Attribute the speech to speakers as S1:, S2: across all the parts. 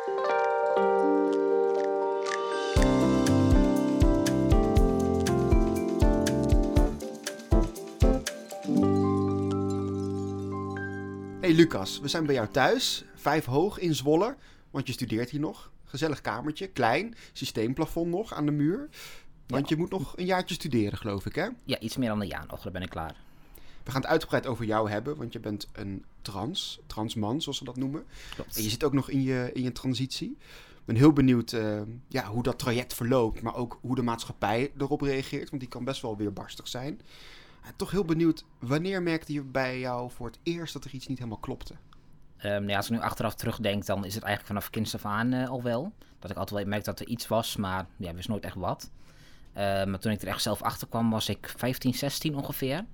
S1: Hey Lucas, we zijn bij jou thuis, vijf hoog in Zwolle, want je studeert hier nog. Gezellig kamertje, klein, systeemplafond nog aan de muur. Want je moet nog een jaartje studeren, geloof ik, hè?
S2: Ja, iets meer dan een jaar nog, dan ben ik klaar.
S1: We gaan het uitgebreid over jou hebben, want je bent een trans, transman, zoals ze dat noemen.
S2: Klopt.
S1: En je zit ook nog in je, in je transitie. Ik ben heel benieuwd eh, ja, hoe dat traject verloopt, maar ook hoe de maatschappij erop reageert, want die kan best wel weerbarstig zijn. En toch heel benieuwd, wanneer merkte je bij jou voor het eerst dat er iets niet helemaal klopte?
S2: Ehm, nou ja, als ik nu achteraf terugdenk, dan is het eigenlijk vanaf kinds af aan eh, al wel. Dat ik altijd wel merkte dat er iets was, maar ja, wist nooit echt wat. Ehm, maar toen ik er echt zelf achter kwam, was ik 15, 16 ongeveer.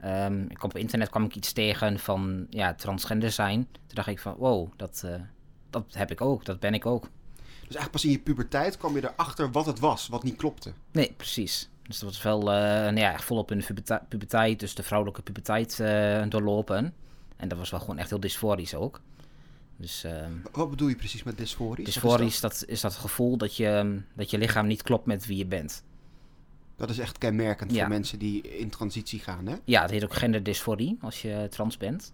S2: Ehm, ik kwam op internet kwam ik iets tegen van ja, transgender zijn. Toen dacht ik van, wow, dat, eh, dat heb ik ook, dat ben ik ook.
S1: Dus eigenlijk pas in je puberteit kwam je erachter wat het was, wat niet klopte.
S2: Nee, precies. Dus dat was wel uh, nou ja, volop in de puberteit, dus de vrouwelijke puberteit eh, doorlopen. En dat was wel gewoon echt heel dysforisch ook. Dus, ehm,
S1: Wat bedoel je precies met dysforisch?
S2: dysforisch, dat is dat gevoel dat je, dat je lichaam niet klopt met wie je bent.
S1: Dat is echt kenmerkend
S2: Ja.
S1: voor mensen die in transitie gaan, hè?
S2: Ja, het heet ook genderdysforie als je trans bent.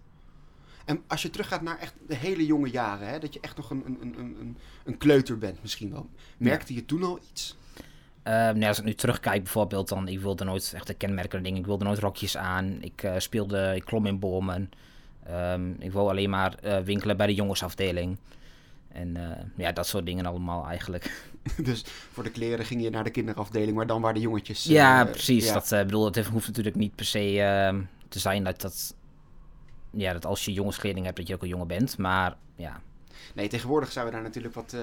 S1: En als je teruggaat naar echt de hele jonge jaren, hè, dat je echt nog een, een, een, een, een kleuter bent misschien wel. Merkte je toen al iets?
S2: Nou, als ik nu terugkijk bijvoorbeeld, dan ik wilde nooit echt de kenmerkende dingen. Ik wilde nooit rokjes aan. Ik eh, speelde, ik klom in bomen. Ehm, ik wou alleen maar eh, winkelen bij de jongensafdeling. En eh, ja, dat soort dingen allemaal eigenlijk.
S1: dus voor de kleren ging je naar de kinderafdeling, maar dan waren de jongetjes...
S2: ja,
S1: eh,
S2: precies.
S1: ja.
S2: Dat eh, bedoel, het hoeft natuurlijk niet per se ehm, te zijn dat dat... Ja, dat als je jongenskleding hebt, dat je ook een jongen bent. Maar ja,
S1: Nee, tegenwoordig zijn we daar natuurlijk wat,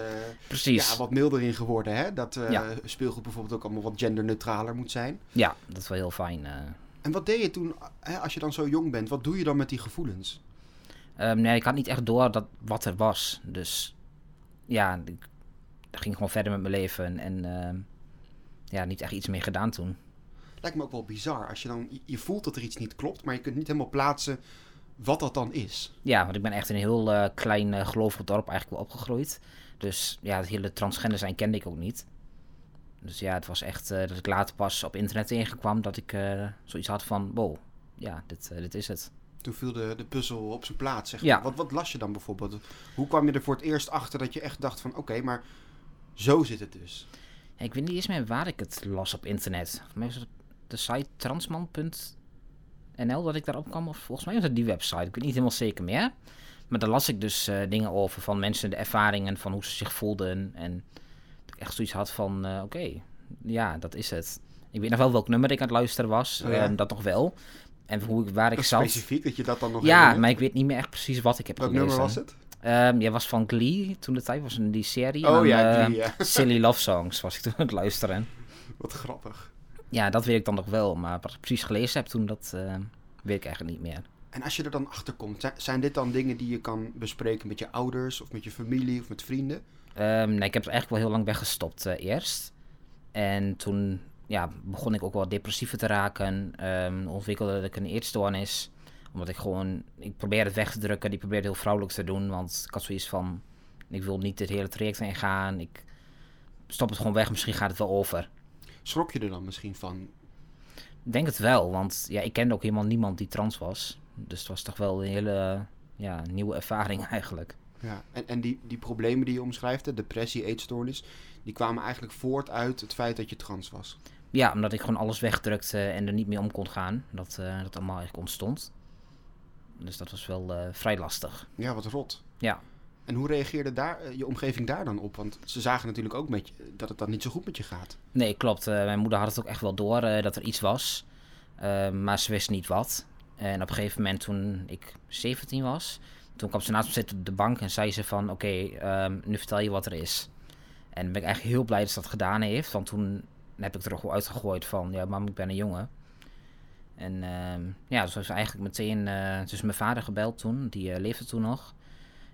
S2: precies.
S1: ja, wat milder in geworden, hè? Dat
S2: Ja.
S1: speelgoed bijvoorbeeld ook allemaal wat genderneutraler moet zijn.
S2: Ja, dat is wel heel fijn.
S1: En wat deed je toen, hè, als je dan zo jong bent, wat doe je dan met die gevoelens?
S2: Ehm, nee, ik had niet echt door dat, wat er was. Dus ja, ik ging gewoon verder met mijn leven. En ehm, ja, niet echt iets mee gedaan toen.
S1: Lijkt me ook wel bizar, als je dan, je voelt dat er iets niet klopt, maar je kunt niet helemaal plaatsen wat dat dan is.
S2: Ja, want ik ben echt in een heel eh, klein eh, gelovig dorp eigenlijk wel opgegroeid. Dus ja, het hele transgender zijn kende ik ook niet. Dus ja, het was echt eh, dat ik later pas op internet tegenkwam dat ik zoiets had van, wow, ja, dit, dit is het.
S1: Toen viel de, de puzzel op zijn plaats, zeg
S2: Ja.
S1: maar. Wat, wat las je dan bijvoorbeeld? Hoe kwam je er voor het eerst achter dat je echt dacht van... Oké, maar zo zit het dus.
S2: Ja, ik weet niet eens meer waar ik het las op internet. Volgens mij was het de site transman.nl dat ik daarop kwam. Of volgens mij was het die website. Ik weet niet helemaal zeker meer. Maar daar las ik dus eh, dingen over van mensen, de ervaringen van hoe ze zich voelden. En dat ik echt zoiets had van, eh, oké, ja, dat is het. Ik weet nog wel welk nummer ik aan het luisteren was.
S1: Oh ja?
S2: eh, dat nog wel. En hoe waar ik
S1: Dat
S2: zat.
S1: specifiek, dat je dat dan nog
S2: Ja,
S1: herinnert.
S2: maar ik weet niet meer echt precies wat ik heb
S1: Welk
S2: gelezen.
S1: nummer was het?
S2: Ehm, ja, was van Glee toen de tijd was in die serie.
S1: Oh
S2: En
S1: ja,
S2: eh,
S1: ja.
S2: Silly Love Songs was ik toen aan het luisteren.
S1: Wat grappig.
S2: Ja, dat weet ik dan nog wel. Maar wat ik precies gelezen heb toen, dat eh, weet ik eigenlijk niet meer.
S1: En als je er dan achter komt, zijn, dit dan dingen die je kan bespreken met je ouders... of met je familie of met vrienden?
S2: Ehm, nee, ik heb het eigenlijk wel heel lang weggestopt eh, eerst. En toen ja, begon ik ook wel depressiever te raken. Ehm, ontwikkelde ik een eetstoornis. Omdat ik gewoon... Ik probeerde het weg te drukken. Ik probeerde heel vrouwelijk te doen. Want ik had zoiets van... Ik wil niet dit hele traject ingaan. Ik stop het gewoon weg. Misschien gaat het wel over.
S1: Schrok je er dan misschien van?
S2: Ik denk het wel. Want ja, ik kende ook helemaal niemand die trans was. Dus het was toch wel een hele ja, nieuwe ervaring eigenlijk.
S1: Ja. En, en die, die problemen die je omschrijft, de depressie, eetstoornis... die kwamen eigenlijk voort uit het feit dat je trans was.
S2: Ja, omdat ik gewoon alles wegdrukte en er niet meer om kon gaan. Dat eh, dat allemaal eigenlijk ontstond. Dus dat was wel eh, vrij lastig.
S1: Ja, wat rot.
S2: Ja.
S1: En hoe reageerde daar, eh, je omgeving daar dan op? Want ze zagen natuurlijk ook met je, dat het dan niet zo goed met je gaat.
S2: Nee, klopt. Eh, mijn moeder had het ook echt wel door eh, dat er iets was. Eh, maar ze wist niet wat. En op een gegeven moment toen ik 17 was... toen kwam ze naast me zitten op de bank en zei ze van... oké, ehm, nu vertel je wat er is. En ben ik eigenlijk heel blij dat ze dat gedaan heeft. Want toen heb ik er ook wel uitgegooid van... ja, mam, ik ben een jongen. En ehm, ja, dus was eigenlijk meteen... eh dus mijn vader gebeld toen. Die eh, leefde toen nog.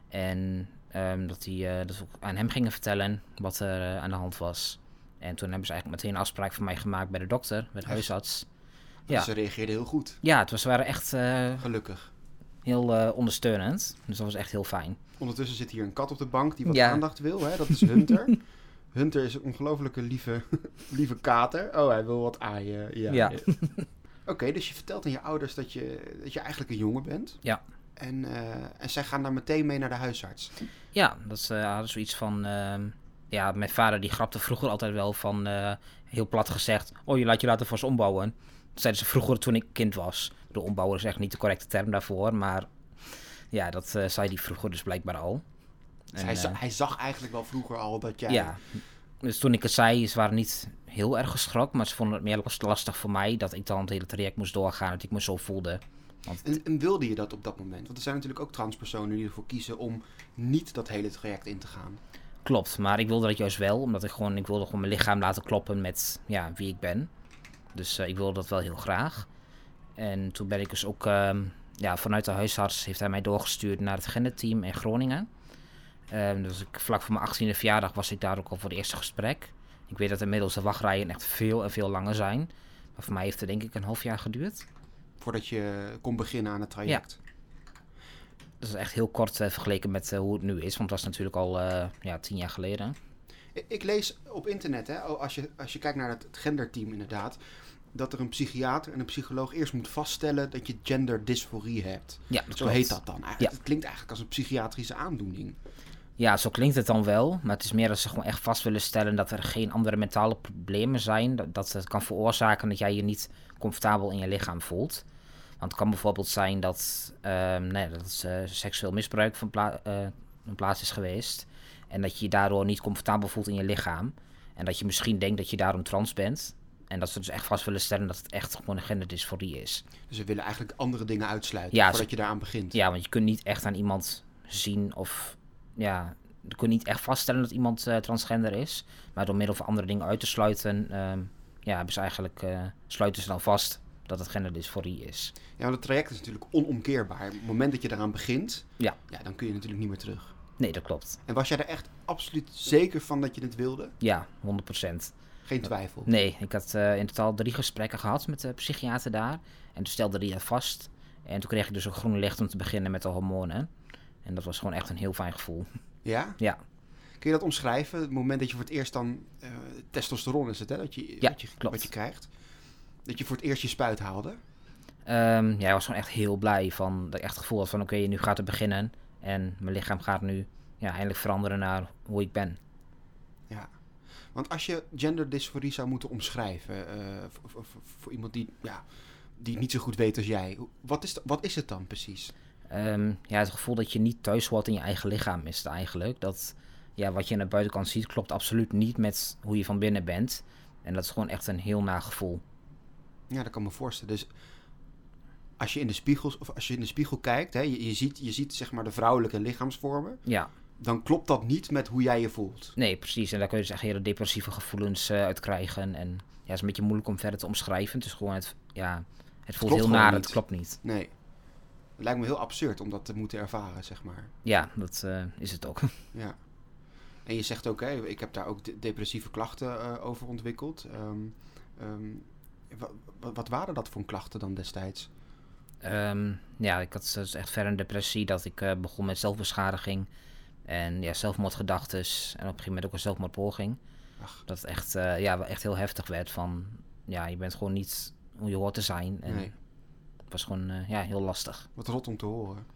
S2: En ehm, dat, eh, dat we ook aan hem gingen vertellen wat er eh, aan de hand was. En toen hebben ze eigenlijk meteen een afspraak voor mij gemaakt bij de dokter, bij de huisarts.
S1: Dus
S2: Ja.
S1: ze reageerden heel goed,
S2: Ja, het was, waren echt eh,
S1: gelukkig.
S2: heel eh, ondersteunend. Dus dat was echt heel fijn.
S1: Ondertussen zit hier een kat op de bank die wat
S2: Ja.
S1: aandacht wil. Hè? Dat is Hunter. Hunter is een ongelofelijke lieve, lieve kater. Oh, hij wil wat aaien. Ja.
S2: Ja.
S1: Oké, dus je vertelt aan je ouders dat je, dat je eigenlijk een jongen bent.
S2: Ja.
S1: En, eh, en zij gaan daar meteen mee naar de huisarts.
S2: Ja, dat is uh, hadden zoiets van. ehm, ja, mijn vader die grapte vroeger altijd wel van. eh, heel plat gezegd. Oh, je laat je laten vast ombouwen. Dat zeiden ze vroeger toen ik kind was. De ombouwen is echt niet de correcte term daarvoor. Maar ja, dat eh, zei hij vroeger dus blijkbaar al.
S1: Dus
S2: En,
S1: hij,
S2: eh,
S1: hij zag eigenlijk wel vroeger al dat jij...
S2: Ja. Dus toen ik het zei, ze waren niet heel erg geschrokken. Maar ze vonden het meer lastig voor mij dat ik dan het hele traject moest doorgaan. Dat ik me zo voelde. Want
S1: En, en wilde je dat op dat moment? Want er zijn natuurlijk ook transpersonen die ervoor kiezen om niet dat hele traject in te gaan.
S2: Klopt, maar ik wilde dat juist wel, omdat ik gewoon, ik wilde gewoon mijn lichaam laten kloppen met ja, wie ik ben. Dus eh, ik wilde dat wel heel graag. En toen ben ik dus ook, ehm, ja, vanuit de huisarts heeft hij mij doorgestuurd naar het genderteam in Groningen. Ehm, dus ik, vlak voor mijn 18e verjaardag was ik daar ook al voor het eerste gesprek. Ik weet dat inmiddels de wachtrijen echt veel en veel langer zijn. Maar voor mij heeft het denk ik een half jaar geduurd.
S1: Voordat je kon beginnen aan het traject.
S2: Dat is echt heel kort eh, vergeleken met eh, hoe het nu is, want dat was natuurlijk al eh, ja, tien jaar geleden.
S1: Ik, lees op internet, hè, als, je, als je kijkt naar het, genderteam inderdaad... dat er een psychiater en een psycholoog eerst moet vaststellen dat je genderdysforie hebt.
S2: Ja,
S1: Zo
S2: klopt.
S1: heet dat dan. Eigenlijk, Het klinkt eigenlijk als een psychiatrische aandoening.
S2: Ja, zo klinkt het dan wel. Maar het is meer dat ze gewoon echt vast willen stellen dat er geen andere mentale problemen zijn. Dat, dat het kan veroorzaken dat jij je niet comfortabel in je lichaam voelt. Want het kan bijvoorbeeld zijn dat, ehm, nee, dat het, eh, seksueel misbruik van pla eh, een plaats is geweest. En dat je je daardoor niet comfortabel voelt in je lichaam. En dat je misschien denkt dat je daarom trans bent. En dat ze dus echt vast willen stellen dat het echt gewoon een genderdysforie is.
S1: Dus we willen eigenlijk andere dingen uitsluiten
S2: Ja,
S1: voordat
S2: ze-
S1: je daaraan begint.
S2: Ja, want je kunt niet echt aan iemand zien of ja, je kunt niet echt vaststellen dat iemand eh, transgender is. Maar door middel van andere dingen uit te sluiten, ehm, ja, hebben ze eigenlijk, eh, sluiten ze dan vast dat het genderdysforie is.
S1: Ja, want het traject is natuurlijk onomkeerbaar. Op het moment dat je daaraan begint,
S2: Ja.
S1: ja, dan kun je natuurlijk niet meer terug.
S2: Nee, dat klopt.
S1: En was jij er echt absoluut zeker van dat je het wilde?
S2: Ja, 100%.
S1: Geen twijfel.
S2: Nee, ik had eh, in totaal drie gesprekken gehad met de psychiater daar. En toen stelde hij dat vast. En toen kreeg ik dus een groen licht om te beginnen met de hormonen. En dat was gewoon echt een heel fijn gevoel.
S1: Ja?
S2: Ja.
S1: Kun je dat omschrijven? Het moment dat je voor het eerst dan... eh, testosteron is het, hè? Dat je,
S2: Ja,
S1: wat, je,
S2: klopt.
S1: wat je krijgt. Dat je voor het eerst je spuit haalde.
S2: Ehm, ja, ik was gewoon echt heel blij van dat ik echt het gevoel had van oké, nu gaat het beginnen. En mijn lichaam gaat nu ja, eindelijk veranderen naar hoe ik ben.
S1: Ja. Want als je genderdysforie zou moeten omschrijven... eh, voor, voor, iemand die, ja, die niet zo goed weet als jij... Wat is, wat is het dan precies?
S2: Ehm, ja, het gevoel dat je niet thuis hoort in je eigen lichaam is het eigenlijk. Dat ja, wat je aan de buitenkant ziet klopt absoluut niet met hoe je van binnen bent. En dat is gewoon echt een heel na gevoel.
S1: Ja, dat kan me voorstellen. Dus als je in de spiegels of als je in de spiegel kijkt, hè, je, je ziet, je ziet zeg maar de vrouwelijke lichaamsvormen,
S2: Ja,
S1: dan klopt dat niet met hoe jij je voelt.
S2: nee, precies. En daar kun je dus echt hele depressieve gevoelens eh, uit krijgen. En ja, het is een beetje moeilijk om verder te omschrijven. Het is gewoon het, ja, het voelt heel naar,
S1: niet.
S2: het klopt niet.
S1: Nee. Het lijkt me heel absurd om dat te moeten ervaren, zeg maar.
S2: Ja, dat eh, is het ook.
S1: Ja. En je zegt ook, hè, ik heb daar ook de- depressieve klachten eh, over ontwikkeld. Wa- wat waren dat voor klachten dan destijds?
S2: Ehm, ja, ik had dus echt verder een depressie dat ik eh, begon met zelfbeschadiging en ja, zelfmoordgedachtes en op een gegeven moment ook een zelfmoordpoging.
S1: Ach.
S2: Dat het echt, ja, echt heel heftig werd van, ja, je bent gewoon niet hoe je hoort te zijn. En
S1: Nee.
S2: Het was gewoon eh, ja, heel lastig.
S1: Wat rot om te horen.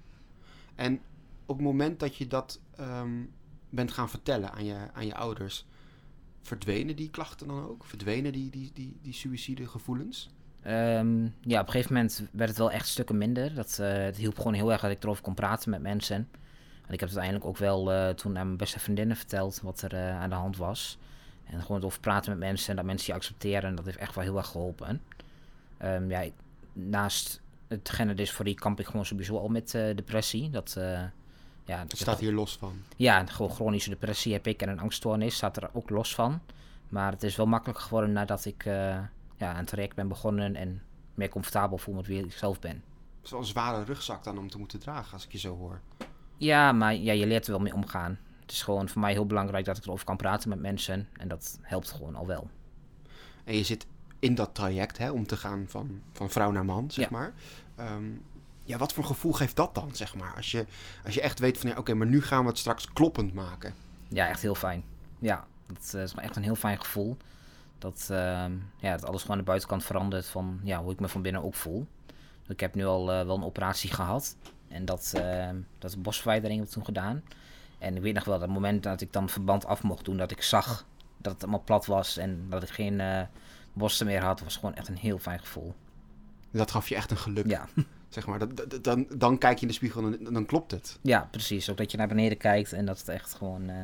S1: En op het moment dat je dat ehm, bent gaan vertellen aan je, aan je ouders, verdwenen die klachten dan ook? Verdwenen die, die, die, die suïcide gevoelens?
S2: Ehm, ja, op een gegeven moment werd het wel echt stukken minder. Dat, eh, het hielp gewoon heel erg dat ik erover kon praten met mensen. En ik heb het uiteindelijk ook wel eh, toen aan mijn beste vriendinnen verteld wat er aan de hand was. En gewoon het over praten met mensen en dat mensen je accepteren. Dat heeft echt wel heel erg geholpen. Ehm, ja, ik- naast het genderdysforie kamp ik gewoon sowieso al met eh, depressie. Dat, eh, ja,
S1: Het
S2: ik
S1: staat hier los van.
S2: ja, gewoon chronische depressie heb ik en een angststoornis staat er ook los van. Maar het is wel makkelijker geworden nadat ik eh, ja, aan het traject ben begonnen en meer comfortabel voel met wie ik zelf ben.
S1: Het is wel een zware rugzak dan om te moeten dragen, als ik je zo hoor.
S2: Ja, maar ja, je leert er wel mee omgaan. Het is gewoon voor mij heel belangrijk dat ik erover kan praten met mensen en dat helpt gewoon al wel.
S1: En je zit in dat traject hè, om te gaan van, van vrouw naar man, zeg
S2: Ja.
S1: maar. Ehm, ja, wat voor gevoel geeft dat dan, zeg maar? Als je, als je echt weet van, ja, oké, maar nu gaan we het straks kloppend maken.
S2: Ja, echt heel fijn. Ja, dat eh, is echt een heel fijn gevoel. Dat, ehm, ja, dat alles gewoon aan de buitenkant verandert van ja, hoe ik me van binnen ook voel. Ik heb nu al eh, wel een operatie gehad. En dat, uh, dat bosverwijdering heb toen gedaan. En ik weet nog wel, dat moment dat ik dan verband af mocht doen, dat ik zag dat het allemaal plat was en dat ik geen uh, bossen meer had, was gewoon echt een heel fijn gevoel.
S1: Dat gaf je echt een geluk.
S2: Ja.
S1: Zeg maar, dat, dan, dan kijk je in de spiegel en dan klopt het.
S2: Ja, precies. Ook dat je naar beneden kijkt en dat het echt gewoon. Uh,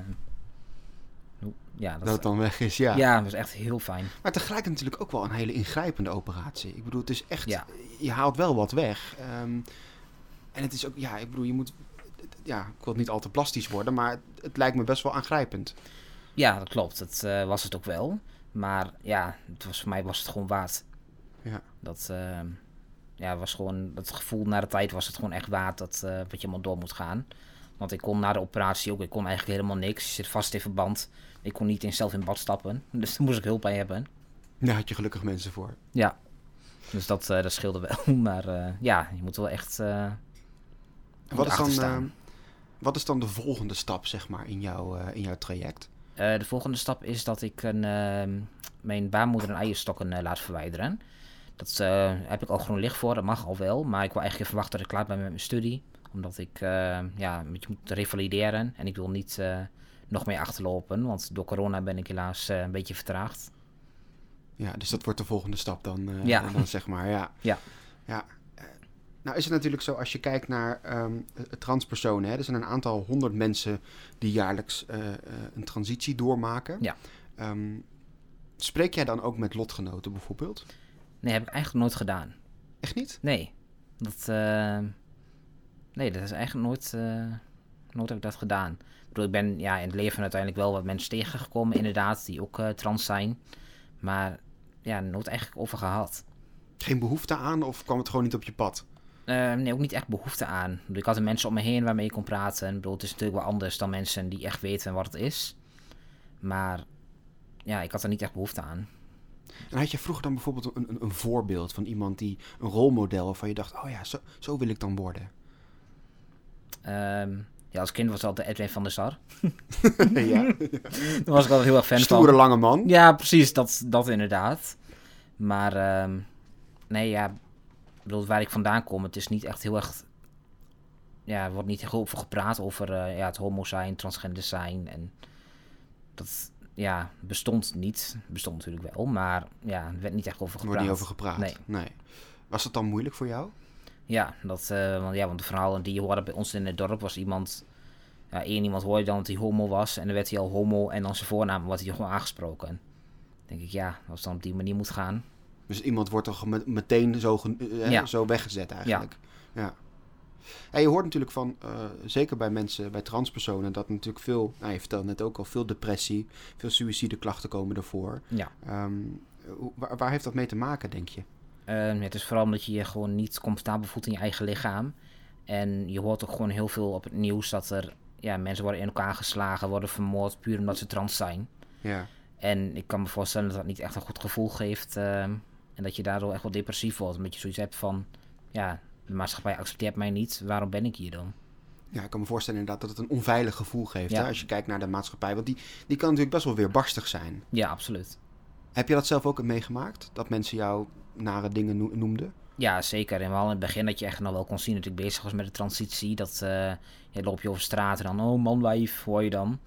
S1: ja, dat, dat, het dan weg is, ja.
S2: Ja, dat was echt heel fijn.
S1: Maar tegelijk natuurlijk ook wel een hele ingrijpende operatie. Ik bedoel, het is echt... Ja. Je haalt wel wat weg. Um, en het is ook... Ja, ik bedoel, je moet... Ja, ik wil niet al te plastisch worden, maar het, het lijkt me best wel aangrijpend.
S2: Ja, dat klopt. Dat uh, was het ook wel. Maar ja, het was, voor mij was het gewoon waard.
S1: Ja.
S2: Dat... Uh, ja, was gewoon... Dat gevoel naar de tijd was het gewoon echt waard dat, uh, dat je helemaal door moet gaan. Want ik kon na de operatie ook, ik kon eigenlijk helemaal niks. Je zit vast in verband. Ik kon niet in zelf in bad stappen. Dus daar moest ik hulp bij hebben.
S1: Daar had je gelukkig mensen voor.
S2: Ja. Dus dat, uh, dat scheelde wel. Maar uh, ja, je moet wel echt. Uh,
S1: wat, is dan, wat is dan de volgende stap, zeg maar, in, jouw in jouw traject?
S2: de volgende stap is dat ik een, ehm, mijn baarmoeder en eierstokken laat verwijderen. Dat heb ik al groen licht voor, dat mag al wel. Maar ik wil eigenlijk even wachten tot ik klaar ben met mijn studie omdat ik uh, ja, een beetje moet revalideren. En ik wil niet uh, nog meer achterlopen. Want door corona ben ik helaas een beetje vertraagd.
S1: Ja, dus dat wordt de volgende stap dan, ja. dan zeg maar. Ja.
S2: ja.
S1: ja. Nou is het natuurlijk zo, als je kijkt naar um, transpersonen. Hè, er zijn een aantal honderd mensen die jaarlijks een transitie doormaken.
S2: Ja.
S1: Um, spreek jij dan ook met lotgenoten bijvoorbeeld?
S2: Nee, heb ik eigenlijk nooit gedaan.
S1: Echt niet?
S2: Nee. Dat Nee, dat is eigenlijk nooit, uh, nooit heb ik dat gedaan. Ik bedoel, ik ben ja, in het leven uiteindelijk wel wat mensen tegengekomen, inderdaad, die ook uh, trans zijn. Maar ja, nooit eigenlijk over gehad.
S1: Geen behoefte aan of kwam het gewoon niet op je pad?
S2: Uh, nee, ook niet echt behoefte aan. Ik, bedoel, ik had er mensen om me heen waarmee ik kon praten. Ik bedoel, het is natuurlijk wel anders dan mensen die echt weten wat het is. Maar ja, ik had er niet echt behoefte aan.
S1: En had je vroeger dan bijvoorbeeld een, een, een voorbeeld van iemand die een rolmodel waarvan je dacht: oh ja, zo, zo wil ik dan worden?
S2: Um, ja, als kind was het altijd Edwin van der Sar.
S1: ja.
S2: Daar was ik altijd heel erg fan
S1: Stoere, van. lange man.
S2: Ja, precies. Dat, dat inderdaad. Maar um, nee, ja. bedoel, waar ik vandaan kom, het is niet echt heel erg... Ja, er wordt niet heel veel gepraat over uh, ja, het homo zijn, transgender zijn. En dat ja, bestond niet. Bestond natuurlijk wel, maar ja, er werd niet echt over gepraat.
S1: Er wordt niet over gepraat?
S2: Nee.
S1: nee. Was dat dan moeilijk voor jou?
S2: Ja, dat, uh, want, ja, want de verhalen die je hoorde bij ons in het dorp was iemand... Ja, één iemand hoorde dan dat hij homo was en dan werd hij al homo en dan zijn voornaam wordt hij gewoon aangesproken. Dan denk ik, ja, als het dan op die manier moet gaan.
S1: Dus iemand wordt toch meteen zo, ja. zo weggezet eigenlijk? Ja. ja. En je hoort natuurlijk van, uh, zeker bij mensen, bij transpersonen, dat natuurlijk veel, nou, je vertelde net ook al, veel depressie, veel suïcideklachten komen ervoor.
S2: Ja.
S1: Um, waar, waar heeft dat mee te maken, denk je?
S2: Uh, het is vooral omdat je je gewoon niet comfortabel voelt in je eigen lichaam. En je hoort ook gewoon heel veel op het nieuws dat er ja, mensen worden in elkaar geslagen, worden vermoord puur omdat ze trans zijn.
S1: Ja.
S2: En ik kan me voorstellen dat dat niet echt een goed gevoel geeft. Uh, en dat je daardoor echt wel depressief wordt. Omdat je zoiets hebt van, ja, de maatschappij accepteert mij niet. Waarom ben ik hier dan?
S1: Ja, ik kan me voorstellen inderdaad dat het een onveilig gevoel geeft. Ja. Hè, als je kijkt naar de maatschappij. Want die, die kan natuurlijk best wel weer barstig zijn.
S2: Ja, absoluut.
S1: Heb je dat zelf ook meegemaakt? Dat mensen jou nare dingen noemde?
S2: Ja, zeker. En wel in het begin dat je echt nog wel kon zien dat ik bezig was met de transitie. Dat uh, je loop je over straat en dan, oh manwijf, hoor je dan.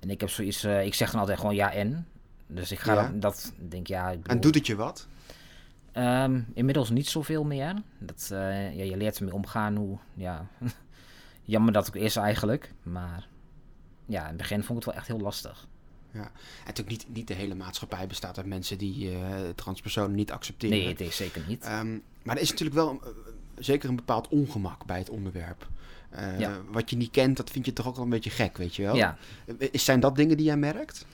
S2: En ik heb zoiets, uh, ik zeg dan altijd gewoon ja en. Dus ik ga ja. dat, dat, denk ja. Ik
S1: bedoel, en doet het je wat?
S2: Um, inmiddels niet zoveel meer. Dat, uh, ja, je leert ermee omgaan hoe, ja, jammer dat ook is eigenlijk. Maar ja, in het begin vond ik het wel echt heel lastig.
S1: Ja. En natuurlijk niet, niet de hele maatschappij bestaat uit mensen die uh, transpersonen niet accepteren.
S2: Nee, het is zeker niet.
S1: Um, maar er is natuurlijk wel uh, zeker een bepaald ongemak bij het onderwerp. Ja. Wat je niet kent, dat vind je toch ook wel een beetje gek, weet je wel?
S2: Ja.
S1: Zijn dat dingen die jij merkt?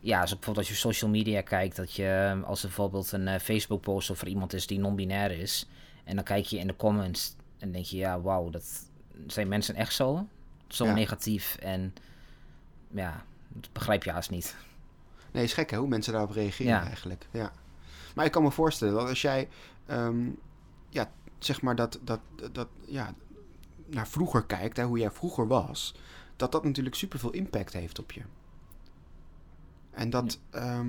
S2: Ja, dus bijvoorbeeld als je social media kijkt, dat je als er bijvoorbeeld een Facebook post over iemand is die non-binair is, en dan kijk je in de comments en denk je, ja, wauw, dat zijn mensen echt zo? Zo ja. negatief en ja, dat begrijp je haast niet.
S1: Nee, is gek hè, hoe mensen daarop reageren ja. eigenlijk. Ja. Maar ik kan me voorstellen dat als jij um, ja, zeg maar, dat, dat, dat ja, naar vroeger kijkt, hè, hoe jij vroeger was, dat dat natuurlijk superveel impact heeft op je. En dat ehm,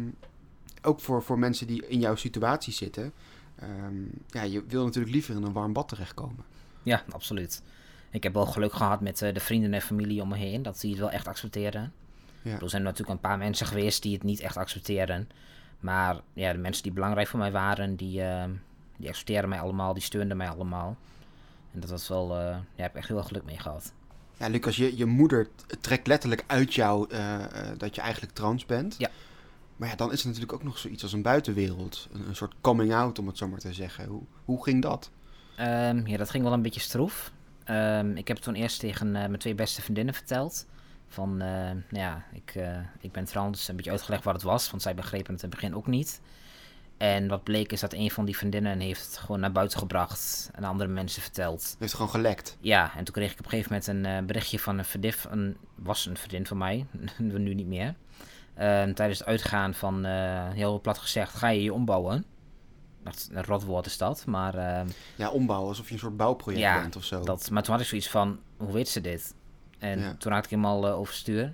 S1: ook voor, voor mensen die in jouw situatie zitten, ehm, ja, je wil natuurlijk liever in een warm bad terechtkomen.
S2: Ja, absoluut. Ik heb wel geluk gehad met eh, de vrienden en familie om me heen, dat die het wel echt accepteren.
S1: Ja.
S2: Er zijn natuurlijk een paar mensen geweest die het niet echt accepteren. Maar ja, de mensen die belangrijk voor mij waren, die, uh, die accepteren mij allemaal, die steunden mij allemaal. En dat was wel, uh, ja, heb ik echt heel veel geluk mee gehad.
S1: Ja, Lucas, je, je moeder trekt letterlijk uit jou uh, dat je eigenlijk trans bent.
S2: Ja.
S1: Maar ja, dan is er natuurlijk ook nog zoiets als een buitenwereld. Een, een soort coming out, om het zo maar te zeggen. Hoe, hoe ging dat?
S2: Um, ja, dat ging wel een beetje stroef. Um, ik heb toen eerst tegen mijn twee beste vriendinnen verteld van, uh, nou ja, ik, ik ben trans, een beetje uitgelegd wat het was, want zij begrepen het in het begin ook niet. En wat bleek is dat een van die vriendinnen heeft het gewoon naar buiten gebracht en andere mensen verteld.
S1: Heeft gewoon gelekt?
S2: Ja, en toen kreeg ik op een gegeven moment een uh, berichtje van een vriendin, een, was een vriendin van mij, nu niet meer. tijdens het uitgaan van, heel plat gezegd, ga je je ombouwen? Dat, een rotwoord is dat, maar...
S1: ja, ombouwen, alsof je een soort bouwproject
S2: ja,
S1: bent of zo.
S2: Dat, maar toen had ik zoiets van, hoe weet ze dit? En ja. toen raakte ik helemaal uh, overstuur.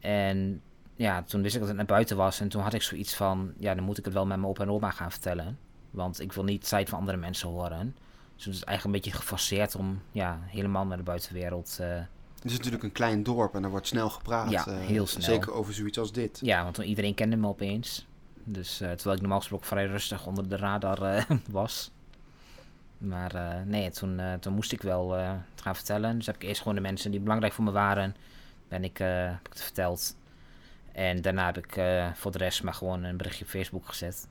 S2: En ja, toen wist ik dat het naar buiten was. En toen had ik zoiets van, ja, dan moet ik het wel met mijn opa en oma gaan vertellen. Want ik wil niet tijd van andere mensen horen. Dus het is eigenlijk een beetje geforceerd om ja, helemaal naar de buitenwereld... Uh,
S1: het is natuurlijk een klein dorp en er wordt snel gepraat.
S2: Ja, heel snel.
S1: Zeker over zoiets als dit.
S2: Ja, want iedereen kende me opeens. Dus uh, terwijl ik normaal gesproken vrij rustig onder de radar was. Maar nee, toen, toen moest ik wel het gaan vertellen. Dus heb ik eerst gewoon de mensen die belangrijk voor me waren, ben ik, heb ik het verteld. En daarna heb ik voor de rest maar gewoon een berichtje op Facebook gezet.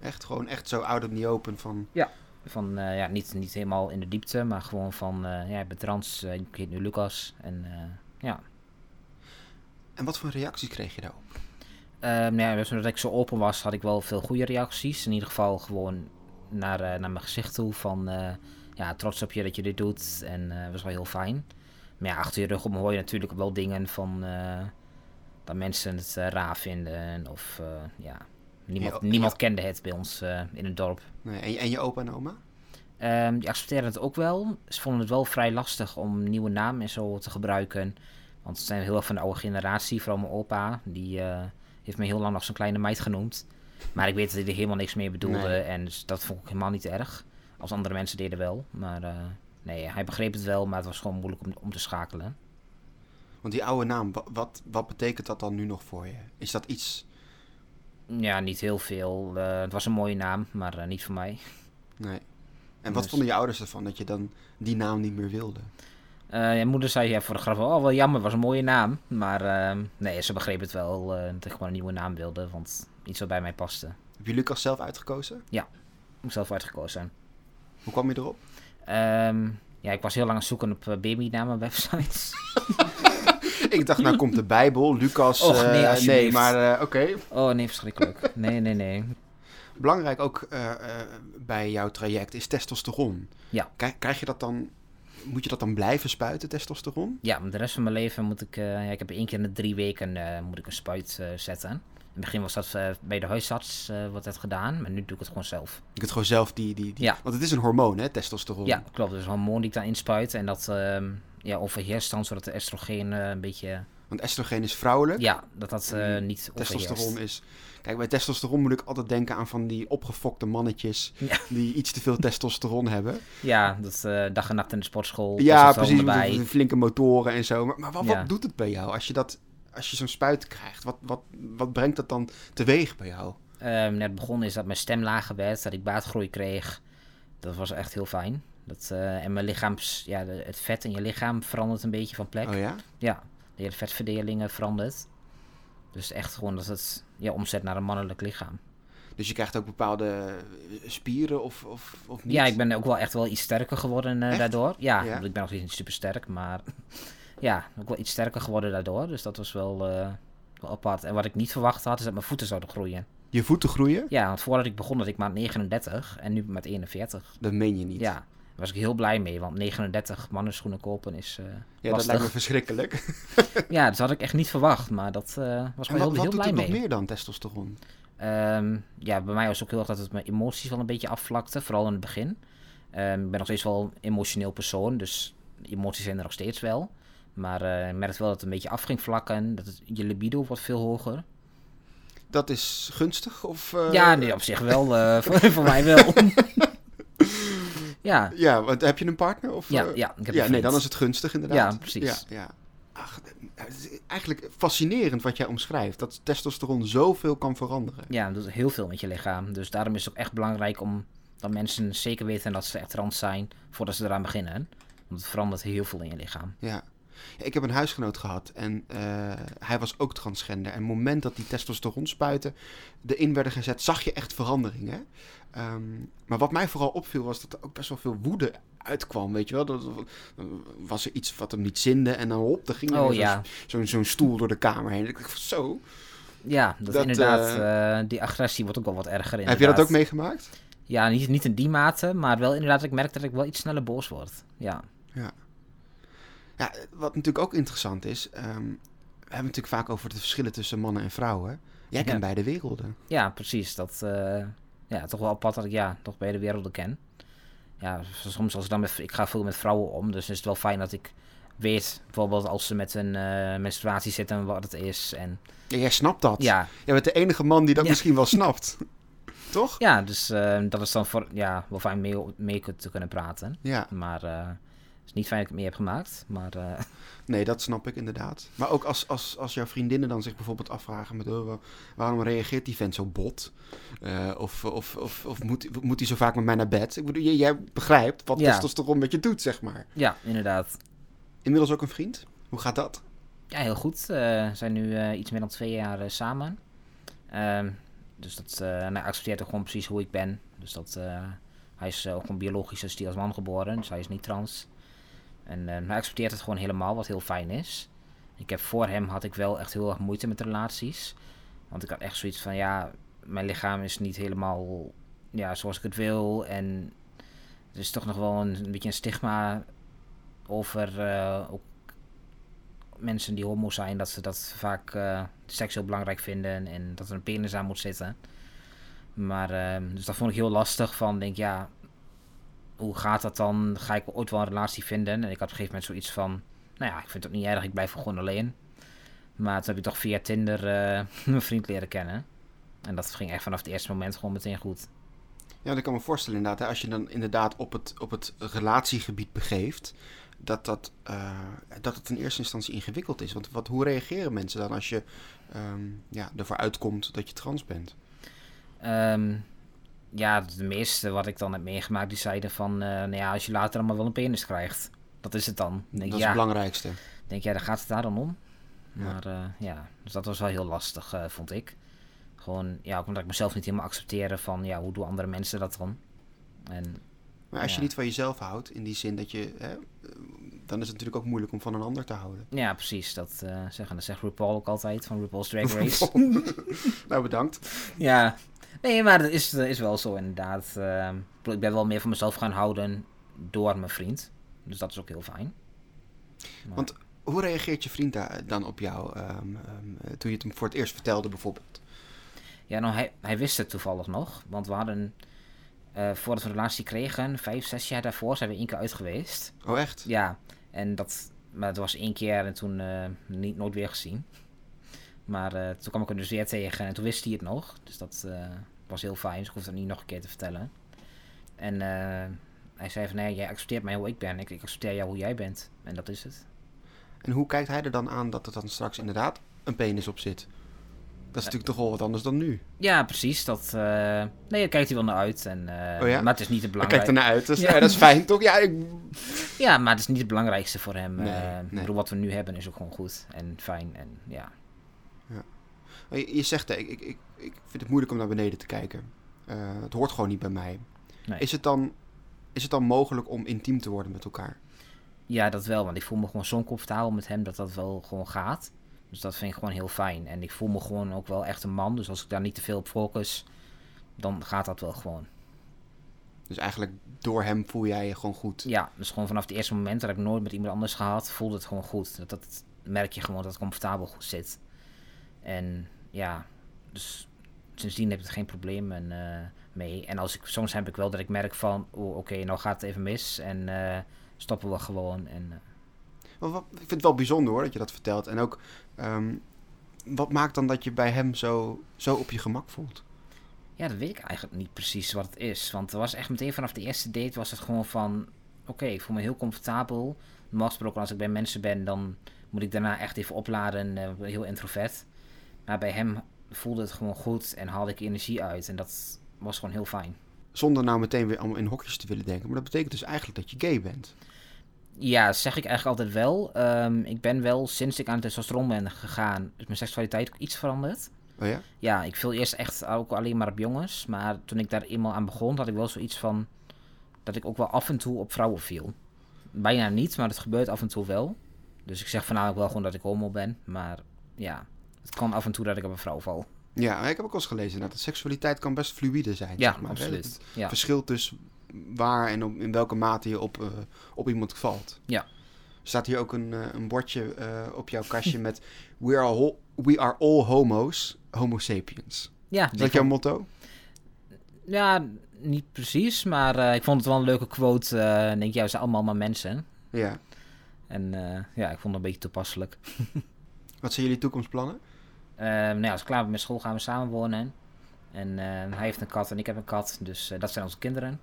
S1: Echt gewoon echt zo out of the open van...
S2: Ja, van ja, niet, niet helemaal in de diepte, maar gewoon van ja, ik ben trans, ik heet nu Lucas. En ja.
S1: En wat voor reacties kreeg je daarop?
S2: nou ja, dus omdat ik zo open was, had ik wel veel goede reacties. In ieder geval gewoon naar, naar mijn gezicht toe. Van ja, trots op je dat je dit doet. En dat was wel heel fijn. Maar ja, achter je rug om hoor je natuurlijk wel dingen van dat mensen het raar vinden. Of ja, niemand,
S1: Ja,
S2: niemand
S1: ja.
S2: kende het bij ons in het dorp.
S1: Nee, en, je- en je opa en oma?
S2: Ehm, die accepteren het ook wel. Ze vonden het wel vrij lastig om nieuwe namen en zo te gebruiken. Want ze zijn heel erg van de oude generatie. Vooral mijn opa. Die eh, heeft me heel lang nog zo'n kleine meid genoemd. Maar ik weet dat hij er helemaal niks mee bedoelde.
S1: Nee.
S2: En dus dat vond ik helemaal niet erg. Als andere mensen deden wel. Maar eh, nee, hij begreep het wel. Maar het was gewoon moeilijk om, om te schakelen.
S1: Want die oude naam, wa- wat, wat betekent dat dan nu nog voor je? Is dat iets...
S2: Ja, niet heel veel. Eh, het was een mooie naam, maar eh, niet voor mij.
S1: Nee. En wat
S2: Dus-
S1: vonden je ouders ervan dat je dan die naam niet meer wilde?
S2: Je moeder zei ja, voor de grap, oh wel jammer, was een mooie naam. Maar eh, nee, ze begreep het wel dat ik gewoon een nieuwe naam wilde. Want iets wat bij mij paste.
S1: Heb je Lucas zelf uitgekozen?
S2: Ik zelf uitgekozen.
S1: Hoe kwam je erop?
S2: Ehm, ja, ik was heel lang aan het zoeken op uh, babynamen websites.
S1: ik dacht, nou komt de Bijbel, Lucas.
S2: Och,
S1: eh,
S2: nee, alsjeblieft.
S1: nee, maar eh, oké.
S2: Oh nee, verschrikkelijk. Nee, nee, nee.
S1: Belangrijk ook eh, eh, bij jouw traject is testosteron.
S2: Ja.
S1: Krijg, krijg je dat dan... Moet je dat dan blijven spuiten, testosteron?
S2: Ja, de rest van mijn leven moet ik... eh, ja, ik heb één keer in de drie weken eh, moet ik een spuit eh, zetten. In het begin was dat eh, bij de huisarts eh wordt dat gedaan. Maar nu doe ik het gewoon zelf.
S1: Je kunt gewoon zelf die... die, die...
S2: Ja.
S1: Want het is een hormoon, hè, testosteron.
S2: Ja, klopt. Dus een hormoon die ik daar inspuit. En dat ehm, ja, overheerst dan, zodat de estrogeen eh, een beetje...
S1: Want estrogen is vrouwelijk.
S2: Ja, dat dat
S1: En
S2: niet
S1: Testosteron is... Kijk, bij testosteron moet ik altijd denken aan van die opgefokte mannetjes...
S2: Ja.
S1: die iets te veel testosteron hebben.
S2: Ja, dat eh, dag en nacht in de sportschool.
S1: Ja, precies.
S2: Erbij.
S1: flinke motoren en zo. Maar, maar wat,
S2: Ja.
S1: wat doet het bij jou als je, dat, als je zo'n spuit krijgt? Wat, wat, wat brengt dat dan teweeg bij jou?
S2: Ehm, net begonnen is dat mijn stem lager werd, dat ik baardgroei kreeg. Dat was echt heel fijn. Dat, eh, en mijn lichaams, ja, de- het vet in je lichaam verandert een beetje van plek.
S1: Oh ja?
S2: Ja, de hele vetverdeling verandert. Dus echt gewoon dat het ja, omzet naar een mannelijk lichaam.
S1: Dus je krijgt ook bepaalde eh, spieren of, of, of niet?
S2: Ja, ik ben ook wel echt wel iets sterker geworden eh, daardoor. Ja,
S1: Ja?
S2: ik ben nog niet super sterk, maar ja, ook wel iets sterker geworden daardoor. Dus dat was wel, wel apart. En wat ik niet verwacht had, is dat mijn voeten zouden groeien.
S1: Je voeten groeien?
S2: Ja, want voordat ik begon had ik maar 39 en nu met 41.
S1: Dat meen je niet.
S2: Ja, was ik heel blij mee, want 39 mannenschoenen kopen is eh
S1: Ja, dat lijkt me verschrikkelijk.
S2: Ja, dat had ik echt niet verwacht, maar dat eh, was wel
S1: wat,
S2: heel,
S1: wat
S2: heel
S1: doet
S2: blij
S1: het nog
S2: mee.
S1: meer dan testosteron?
S2: Ehm, ja, bij mij was het ook heel erg dat het mijn emoties wel een beetje afvlakte, vooral in het begin. Ehm, ik ben nog steeds wel een emotioneel persoon, dus emoties zijn er nog steeds wel. Maar eh ik merk wel dat het een beetje af ging vlakken. Dat het, je libido wordt veel hoger.
S1: Dat is gunstig? Of,
S2: ja, nee, op zich wel. voor, voor mij wel. ja,
S1: Ja, want heb je een partner? Of,
S2: ja,
S1: eh,
S2: ja, ik heb
S1: ja
S2: een
S1: nee, dan is het gunstig inderdaad.
S2: Ja, precies.
S1: Ja, ja. Ach, het is eigenlijk fascinerend wat jij omschrijft. Dat testosteron zoveel kan veranderen.
S2: Ja, dat doet heel veel met je lichaam. Dus daarom is het ook echt belangrijk om dat mensen zeker weten dat ze echt trans zijn voordat ze eraan beginnen. Want het verandert heel veel in je lichaam.
S1: Ja. Ik heb een huisgenoot gehad en eh, hij was ook transgender. En het moment dat die testosteronspuiten erin werden gezet, zag je echt veranderingen. Ehm, maar wat mij vooral opviel was dat er ook best wel veel woede uitkwam, weet je wel. Dat, was er iets wat hem niet zinde en dan hop, dan ging er
S2: Oh ja.
S1: zo'n stoel door de kamer heen. Ik dacht, zo,
S2: Ja, dat,
S1: Dat,
S2: inderdaad, eh, die agressie wordt ook wel wat erger inderdaad.
S1: heb je dat ook meegemaakt?
S2: Ja, niet, niet in die mate, maar wel inderdaad, ik merk dat ik wel iets sneller boos word. Ja,
S1: Ja, wat natuurlijk ook interessant is, ehm, we hebben natuurlijk vaak over de verschillen tussen mannen en vrouwen. Jij kent
S2: Ja.
S1: beide werelden.
S2: ja precies. Dat, eh, ja, toch wel apart dat ik ja, toch beide werelden ken. Ja, soms als ik dan met, ik ga veel met vrouwen om, dus is het wel fijn dat ik weet, bijvoorbeeld als ze met een eh, menstruatie zitten, wat het is. En
S1: Ja, jij snapt dat.
S2: ja,
S1: Jij bent de enige man die dat
S2: Ja.
S1: misschien wel snapt. Toch?
S2: ja dus eh, dat is dan voor, ja, wel fijn mee, mee te kunnen praten.
S1: Ja,
S2: Maar eh, het is niet fijn dat ik het mee heb gemaakt. Maar eh,
S1: nee, dat snap ik inderdaad. Maar ook als, als, als jouw vriendinnen dan zich bijvoorbeeld afvragen met... oh, wa- waarom reageert die vent zo bot? Eh, of of, of, of moet, moet hij zo vaak met mij naar bed? Ik bedoel, jij, jij begrijpt wat
S2: Ja.
S1: testosteron met je doet, zeg maar.
S2: ja, inderdaad.
S1: Inmiddels ook een vriend? Hoe gaat dat?
S2: Ja, heel goed. Eh, We zijn nu iets meer dan twee jaar samen. Ehm, dus dat, hij accepteert ook gewoon precies hoe ik ben. Dus dat, hij is ook gewoon biologisch is die als man geboren, dus hij is niet trans. En eh, hij accepteert het gewoon helemaal, wat heel fijn is. Ik heb voor hem had ik wel echt heel erg moeite met relaties. Want ik had echt zoiets van, ja, mijn lichaam is niet helemaal ja, zoals ik het wil. En er is toch nog wel een, beetje een stigma over eh, ook mensen die homo zijn, dat ze dat vaak eh seks heel belangrijk vinden en dat er een penis aan moet zitten. Maar, dus dat vond ik heel lastig van, denk ja, hoe gaat dat dan? Ga ik ooit wel een relatie vinden? En ik had op een gegeven moment zoiets van, nou ja, ik vind het ook niet erg, ik blijf gewoon alleen. Maar toen heb ik toch via Tinder eh mijn vriend leren kennen. En dat ging echt vanaf het eerste moment gewoon meteen goed.
S1: Ja, dat kan me voorstellen inderdaad. Hè, als je dan inderdaad op het, op het relatiegebied begeeft... Dat, dat, eh, dat het in eerste instantie ingewikkeld is. Want wat, hoe reageren mensen dan als je ehm, ja, ervoor uitkomt dat je trans bent?
S2: Ehm, ja, de meeste wat ik dan heb meegemaakt, die zeiden van, eh, nou ja, als je later allemaal wel een penis krijgt, dat is het dan. Denk,
S1: dat is
S2: ja,
S1: het belangrijkste.
S2: denk ja, daar gaat het daar dan om.
S1: Ja.
S2: Maar eh, ja, dus dat was wel heel lastig, eh, vond ik. Gewoon, ja, ook omdat ik mezelf niet helemaal accepteerde van, ja, hoe doen andere mensen dat dan? En
S1: Maar als je niet van jezelf houdt, in die zin dat je... Hè, eh, dan is het natuurlijk ook moeilijk om van een ander te houden.
S2: ja, precies, dat eh zeggen. Dat zegt RuPaul ook altijd, van RuPaul's Drag Race.
S1: nou, bedankt.
S2: ja, nee, maar dat is, dat is wel zo inderdaad. Ehm, ik ben wel meer van mezelf gaan houden door mijn vriend. Dus dat is ook heel fijn. Maar-
S1: Want Hoe reageert je vriend daar dan op jou ehm, ehm, toen je het hem voor het eerst vertelde bijvoorbeeld?
S2: Ja, nou, hij, hij wist het toevallig nog. Want we hadden, eh, voordat we een relatie kregen, vijf, zes jaar daarvoor, zijn we één keer uit geweest.
S1: Oh echt?
S2: Ja, en dat, maar het was één keer en toen eh, niet, nooit weer gezien. Maar eh, toen kwam ik hem dus weer tegen en toen wist hij het nog. Dus dat was heel fijn, dus ik hoefde het niet nog een keer te vertellen. En hij zei van, nee, jij accepteert mij hoe ik ben. Ik, ik accepteer jou hoe jij bent. En dat is het.
S1: En hoe kijkt hij er dan aan dat er dan straks inderdaad een penis op zit? Dat is natuurlijk toch wel wat anders dan nu.
S2: Ja, precies. Dat, eh, nee, daar kijkt hij wel naar uit. En, eh,
S1: Oh ja?
S2: Maar het is niet het
S1: Hij
S2: belangrijkste.
S1: kijkt ernaar uit. Dus,
S2: Ja.
S1: ja. dat is fijn toch? Ja, ik...
S2: Ja, maar het is niet het belangrijkste voor hem.
S1: Nee,
S2: Eh, ik
S1: nee.
S2: bedoel, wat we nu hebben is ook gewoon goed en fijn. En ja,
S1: Maar je, je zegt, ik, ik, ik, ik vind het moeilijk om naar beneden te kijken. Eh, het hoort gewoon niet bij mij.
S2: Nee.
S1: Is, het dan, is het dan mogelijk om intiem te worden met elkaar?
S2: ja, dat wel. Want ik voel me gewoon zo comfortabel met hem dat dat wel gewoon gaat. Dus dat vind ik gewoon heel fijn. En ik voel me gewoon ook wel echt een man. Dus als ik daar niet te veel op focus, dan gaat dat wel gewoon.
S1: Dus eigenlijk door hem voel jij je gewoon goed.
S2: Ja, dus gewoon vanaf het eerste moment, dat ik nooit met iemand anders gehad, voelde het gewoon goed. Dat, dat merk je gewoon dat het comfortabel goed zit. En ja, dus sindsdien heb ik geen probleem. En eh, mee. En als ik, soms heb ik wel dat ik merk van, oh, oké, nou gaat het even mis en eh, stoppen we gewoon. En, eh,
S1: Wat, ik vind het wel bijzonder hoor, dat je dat vertelt. En ook, ehm, wat maakt dan dat je bij hem zo, zo op je gemak voelt?
S2: ja, dat weet ik eigenlijk niet precies wat het is. Want er was echt meteen vanaf de eerste date was het gewoon van, oké, ik voel me heel comfortabel. Normaal gesproken als ik bij mensen ben, dan moet ik daarna echt even opladen, eh, heel introvert. Maar bij hem voelde het gewoon goed en haalde ik energie uit. En dat was gewoon heel fijn.
S1: Zonder nou meteen weer allemaal in hokjes te willen denken. Maar dat betekent dus eigenlijk dat je gay bent.
S2: Ja, zeg ik eigenlijk altijd wel. Ehm, ik ben wel, sinds ik aan het testosteron ben gegaan, is mijn seksualiteit ook iets veranderd.
S1: Oh ja?
S2: Ja, ik viel eerst echt ook alleen maar op jongens. Maar toen ik daar eenmaal aan begon, had ik wel zoiets van... dat ik ook wel af en toe op vrouwen viel. Bijna niet, maar het gebeurt af en toe wel. Dus ik zeg voornamelijk wel gewoon dat ik homo ben. Maar ja, het kan af en toe dat ik op een vrouw val.
S1: Ja, ik heb ook al eens gelezen dat seksualiteit kan best fluïde zijn.
S2: Ja,
S1: zeg maar,
S2: absoluut.
S1: Het
S2: Ja.
S1: verschilt dus waar en op, in welke mate je op, eh, op iemand valt.
S2: Ja.
S1: Er staat hier ook een, eh, een bordje eh, op jouw kastje met we are, all, we are all homo's, homo sapiens.
S2: Ja,
S1: Is dat jouw motto?
S2: ja, niet precies. Maar ik vond het wel een leuke quote. ik denk, ja, we zijn allemaal maar mensen.
S1: Ja.
S2: En ja, ik vond het een beetje toepasselijk.
S1: Wat zijn jullie toekomstplannen?
S2: Eh, nou ja, als ik klaar ben met school gaan we samen wonen. En eh, hij heeft een kat en ik heb een kat. Dus eh, dat zijn onze kinderen.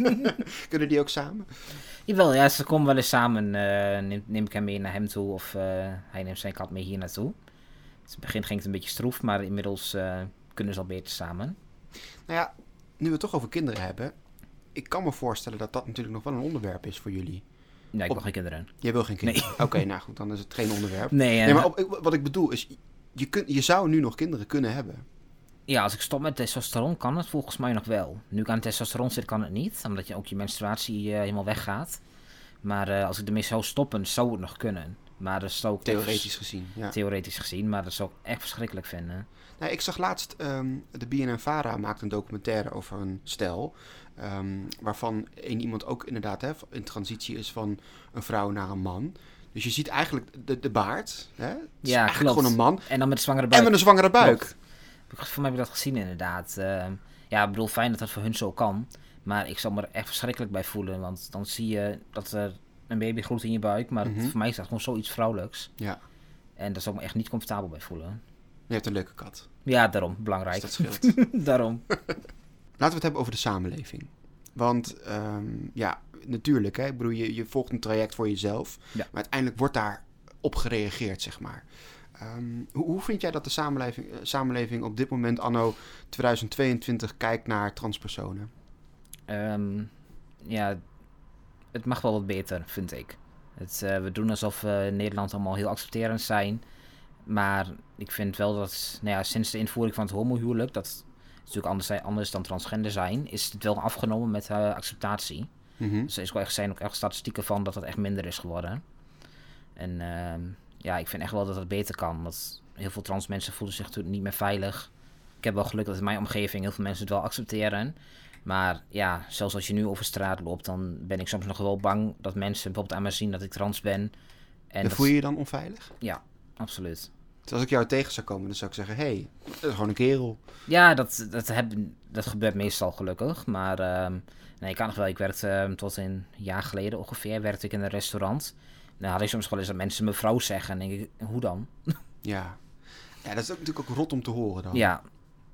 S1: Kunnen die ook samen?
S2: Jawel, ja, ze komen wel eens samen. eh, neem, neem ik hem mee naar hem toe of hij neemt zijn kat mee hier naartoe. Dus in het begin ging het een beetje stroef, maar inmiddels kunnen ze al beter samen.
S1: Nou ja, nu we het toch over kinderen hebben. Ik kan me voorstellen dat dat natuurlijk nog wel een onderwerp is voor jullie.
S2: Ja, ik
S1: Op-
S2: wil geen kinderen.
S1: Jij wil geen kinderen? Oké, nou goed, dan is het geen onderwerp.
S2: Nee,
S1: Nee, maar op- wat ik bedoel is, je, kun, je zou nu nog kinderen kunnen hebben.
S2: Ja, als ik stop met testosteron kan het volgens mij nog wel. Nu ik aan testosteron zit kan het niet, omdat je ook je menstruatie eh, helemaal weggaat. Maar eh, als ik ermee zou stoppen, zou het nog kunnen. Maar dat zou ik
S1: Theoretisch gezien, ja.
S2: theoretisch gezien, maar dat zou ik echt verschrikkelijk vinden.
S1: Nou, ik zag laatst, ehm, de BNN-Vara maakt een documentaire over een stel. ehm, waarvan één iemand ook inderdaad hè, in transitie is van een vrouw naar een man. Dus je ziet eigenlijk de, de baard. Hè? Het is
S2: Ja,
S1: eigenlijk
S2: klopt.
S1: gewoon een man.
S2: En dan met zwangere
S1: En
S2: buik.
S1: met een zwangere buik.
S2: Klopt. Voor mij heb ik dat gezien inderdaad. Eh, ja, ik bedoel, fijn dat dat voor hun zo kan. Maar ik zal me er echt verschrikkelijk bij voelen. Want dan zie je dat er een baby groeit in je buik. Maar
S1: Mhm.
S2: voor mij is dat gewoon zoiets vrouwelijks.
S1: Ja,
S2: En daar zou ik me echt niet comfortabel bij voelen.
S1: je hebt een leuke kat.
S2: Ja, daarom.
S1: Dus
S2: Belangrijk.
S1: dat scheelt.
S2: daarom.
S1: Laten we het hebben over de samenleving. Want ehm, ja, natuurlijk, hè, ik bedoel, je, je volgt een traject voor jezelf.
S2: Ja.
S1: Maar uiteindelijk wordt daar op gereageerd, zeg maar. Ehm, hoe, hoe vind jij dat de samenleving, eh, samenleving op dit moment, anno 2022, kijkt naar transpersonen?
S2: Ehm, ja, het mag wel wat beter, vind ik. Het, eh, we doen alsof we in Nederland allemaal heel accepterend zijn. Maar ik vind wel dat nou ja, sinds de invoering van het homohuwelijk, dat is natuurlijk anders, anders dan transgender zijn, is het wel afgenomen met eh, acceptatie.
S1: Mhm.
S2: Dus er is wel echt, zijn ook echt statistieken van dat het echt minder is geworden. En ehm, ja, ik vind echt wel dat het beter kan. Dat heel veel trans mensen voelen zich natuurlijk niet meer veilig. Ik heb wel geluk dat in mijn omgeving heel veel mensen het wel accepteren. Maar ja, zelfs als je nu over straat loopt, dan ben ik soms nog wel bang dat mensen bijvoorbeeld aan mij zien dat ik trans ben. En dat-
S1: voel je je dan onveilig?
S2: Ja, absoluut.
S1: Dus als ik jou tegen zou komen, dan zou ik zeggen, hé, hey, dat is gewoon een kerel.
S2: Ja, dat, dat, heb, dat gebeurt meestal gelukkig. Maar ehm, nee, ik kan nog wel. Ik werkte ehm, tot een jaar geleden ongeveer, werkte ik in een restaurant. Nou had ik soms wel eens dat mensen mevrouw zeggen. En denk ik, hoe dan?
S1: Ja. ja, dat is ook natuurlijk ook rot om te horen dan.
S2: Ja,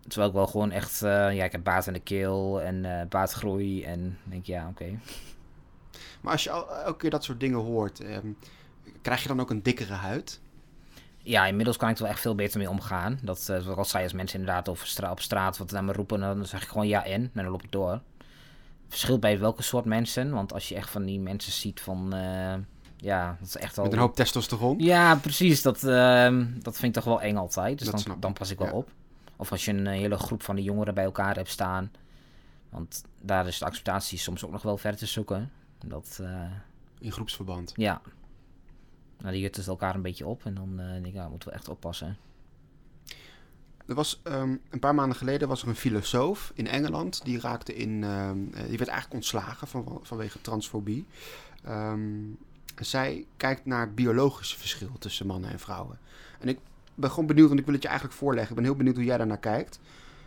S2: terwijl ik wel gewoon echt... eh, ja, ik heb baat in de keel en eh baatgroei. En dan denk ik, ja, oké.
S1: Maar als je elke keer dat soort dingen hoort, ehm, krijg je dan ook een dikkere huid?
S2: Ja, inmiddels kan ik er wel echt veel beter mee omgaan. Dat, eh, wat al zei, als mensen inderdaad over stra op straat wat naar me roepen... dan zeg ik gewoon ja en, en dan loop ik door. Verschilt bij welke soort mensen. Want als je echt van die mensen ziet van... ja, dat is echt al...
S1: Met een hoop testosteron?
S2: Ja, precies. Dat, ehm, dat vind ik toch wel eng altijd. Dus
S1: Dat
S2: dan, dan pas ik wel
S1: ja.
S2: op. Of als je een eh, hele groep van die jongeren bij elkaar hebt staan. Want daar is de acceptatie soms ook nog wel ver te zoeken. Dat, eh,
S1: In groepsverband.
S2: ja. Nou, die jutten elkaar een beetje op. En dan eh, denk ik, ja, moeten we echt oppassen.
S1: Er was ehm, een paar maanden geleden was er een filosoof in Engeland. Die raakte in. ehm, eh, die werd eigenlijk ontslagen van, vanwege transfobie. Ehm, zij kijkt naar biologische verschil tussen mannen en vrouwen. En ik ben gewoon benieuwd, want ik wil het je eigenlijk voorleggen. Ik ben heel benieuwd hoe jij daarnaar kijkt.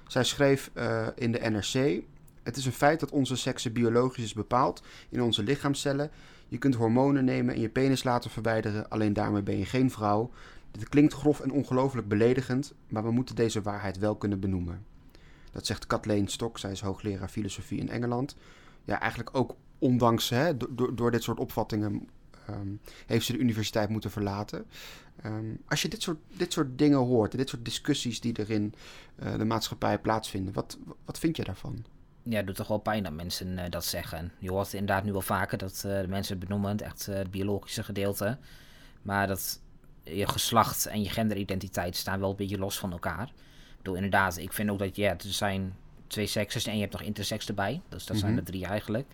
S1: Zij schreef eh, in de NRC: Het is een feit dat onze seks biologisch is bepaald in onze lichaamcellen. Je kunt hormonen nemen en je penis laten verwijderen, alleen daarmee ben je geen vrouw. Dit klinkt grof en ongelooflijk beledigend, maar we moeten deze waarheid wel kunnen benoemen. Dat zegt Kathleen Stok, zij is hoogleraar filosofie in Engeland. Ja, eigenlijk ook ondanks, hè, door, door dit soort opvattingen, ehm, heeft ze de universiteit moeten verlaten. Ehm, als je dit soort, dit soort dingen hoort, dit soort discussies die er in eh, de maatschappij plaatsvinden, wat, wat vind je daarvan?
S2: Ja, het doet toch wel pijn dat mensen eh, dat zeggen. Je hoort inderdaad nu wel vaker dat eh, de mensen benoemen, het echt het biologische gedeelte. Maar dat je geslacht en je genderidentiteit staan wel een beetje los van elkaar. Ik bedoel, inderdaad, ik vind ook dat ja, er zijn twee sekses en je hebt nog intersex erbij. Dus dat zijn
S1: Mhm.
S2: er drie eigenlijk.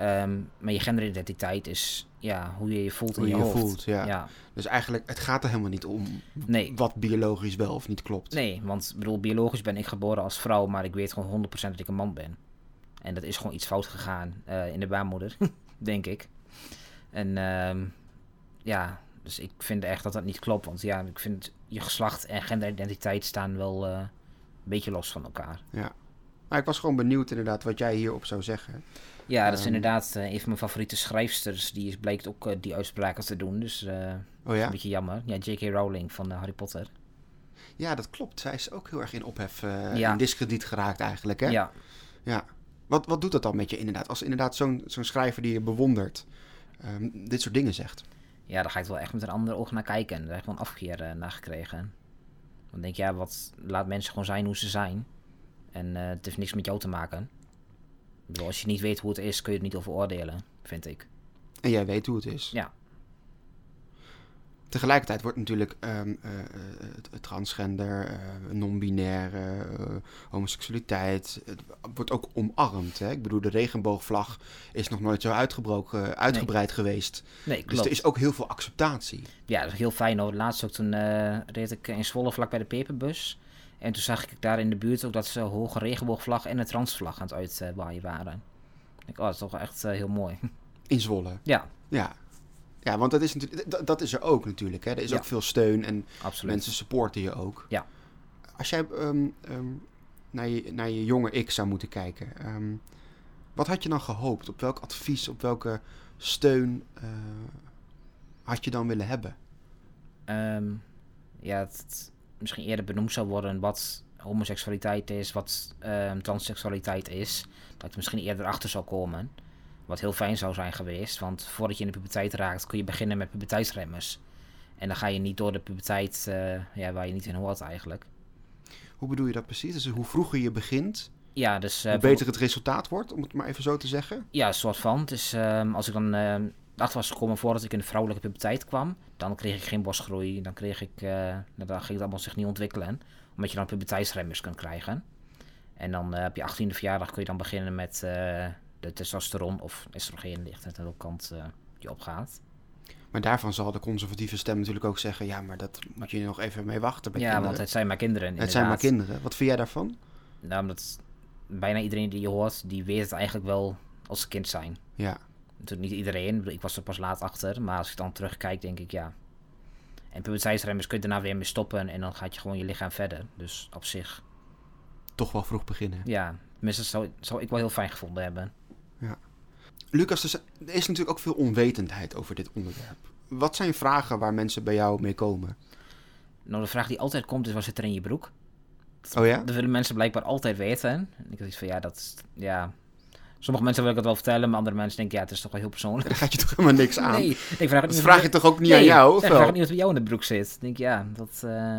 S2: Ehm, maar je genderidentiteit is ja, hoe je je voelt in
S1: Hoe
S2: je,
S1: je voelt, ja. Dus eigenlijk, het gaat er helemaal niet om
S2: Nee.
S1: wat biologisch wel of niet klopt.
S2: Nee, want ik bedoel, biologisch ben ik geboren als vrouw, maar ik weet gewoon 100% dat ik een man ben. En dat is gewoon iets fout gegaan eh, in de baarmoeder, denk ik. En ehm, ja, dus ik vind echt dat dat niet klopt. Want ja, ik vind je geslacht en genderidentiteit staan wel eh, een beetje los van elkaar.
S1: Ja. Maar ik was gewoon benieuwd inderdaad wat jij hierop zou zeggen.
S2: Ja, dat is
S1: Ehm.
S2: inderdaad eh, een van mijn favoriete schrijfsters. Die is, blijkt ook eh, die uitspraken te doen. Dus eh
S1: Oh ja?
S2: een beetje jammer. Ja, J.K. Rowling van Harry Potter.
S1: Ja, dat klopt. Zij is ook heel erg in ophef,
S2: Ja.
S1: in discrediet geraakt eigenlijk, hè?
S2: Ja,
S1: Ja. Wat, wat doet dat dan met je inderdaad? Als inderdaad zo'n zo'n schrijver die je bewondert ehm, dit soort dingen zegt.
S2: ja, daar ga ik wel echt met een ander oog naar kijken. En daar heb ik wel een afkeer naar gekregen. Dan denk ik, ja, wat, laat mensen gewoon zijn hoe ze zijn. En eh, het heeft niks met jou te maken. Bedoel, als je niet weet hoe het is, kun je het niet over oordelen, vind ik.
S1: En jij weet hoe het is.
S2: Ja.
S1: Tegelijkertijd wordt natuurlijk ehm, eh, eh, transgender, non-binair, homoseksualiteit, het wordt ook omarmd. Hè? Ik bedoel, de regenboogvlag is nog nooit zo uitgebroken, uitgebreid geweest.
S2: Nee,
S1: Dus
S2: klopt.
S1: er is ook heel veel acceptatie.
S2: Ja, dat is heel fijn hoor. Laatst ook toen reed ik in Zwolle vlak bij de peperbus. En toen zag ik daar in de buurt ook dat ze hoge regenboogvlag en een transvlag aan het uitwaaien waren. Ik denk, oh, dat is toch echt eh, heel mooi.
S1: In Zwolle.
S2: ja,
S1: Ja. Ja, want dat is, natuurlijk, dat, is er ook natuurlijk. Hè? Er is
S2: Ja.
S1: ook veel steun en
S2: absoluut.
S1: mensen supporten je ook.
S2: Ja.
S1: Als jij ehm, ehm, naar, je, naar je jonge ik zou moeten kijken, ehm, wat had je dan gehoopt? Op welk advies, op welke steun eh, had je dan willen hebben?
S2: Ja, het misschien eerder benoemd zou worden wat homoseksualiteit is, wat ehm, transseksualiteit is. Dat ik misschien eerder achter zou komen. Wat heel fijn zou zijn geweest, want voordat je in de puberteit raakt kun je beginnen met puberteitsremmers. En dan ga je niet door de puberteit eh, ja, waar je niet in hoort eigenlijk.
S1: Hoe bedoel je dat precies? Dus hoe vroeger je begint,
S2: Ja, dus... eh,
S1: hoe beter het resultaat wordt, om het maar even zo te zeggen?
S2: Ja, een soort van. Dus ehm, als ik dan ehm achter was gekomen voordat ik in de vrouwelijke puberteit kwam, dan kreeg ik geen borstgroei. Dan kreeg ik, eh, dan ging het allemaal zich niet ontwikkelen. Omdat je dan puberteitsremmers kunt krijgen. En dan eh, op je 18e verjaardag kun je dan beginnen met eh, de testosteron of oestrogeen, ligt net aan welke kant eh, je opgaat.
S1: Maar daarvan zal de conservatieve stem natuurlijk ook zeggen: ja, maar dat moet je nog even mee wachten. Bij
S2: ja,
S1: kinderen.
S2: want het zijn maar kinderen.
S1: het zijn maar kinderen. Wat vind jij daarvan?
S2: Nou, omdat bijna iedereen die je hoort, die weet het eigenlijk wel als ze kind zijn.
S1: Ja.
S2: Natuurlijk niet iedereen, ik was er pas laat achter, maar als ik dan terugkijk, denk ik ja. En puberteitsremmers kun je daarna weer mee stoppen en dan gaat je gewoon je lichaam verder. Dus op zich,
S1: Toch wel vroeg beginnen.
S2: ja, tenminste zou, zou ik wel heel fijn gevonden hebben.
S1: Lucas, er is- er is natuurlijk ook veel onwetendheid over dit onderwerp. Wat zijn vragen waar mensen bij jou mee komen?
S2: Nou, de vraag die altijd komt is, wat zit er in je broek?
S1: Oh ja?
S2: Dat willen mensen blijkbaar altijd weten. En ik iets van, ja, dat is, ja... Sommige mensen wil ik het wel vertellen, maar andere mensen denken, ja, het is toch wel heel persoonlijk.
S1: Daar gaat je toch helemaal niks aan?
S2: Nee, ik vraag het
S1: Dat
S2: niet
S1: vraag je toch ook niet
S2: nee,
S1: aan jou, of
S2: ik vraag het niet wat bij jou in de broek zit. Ik denk, ja, dat... eh,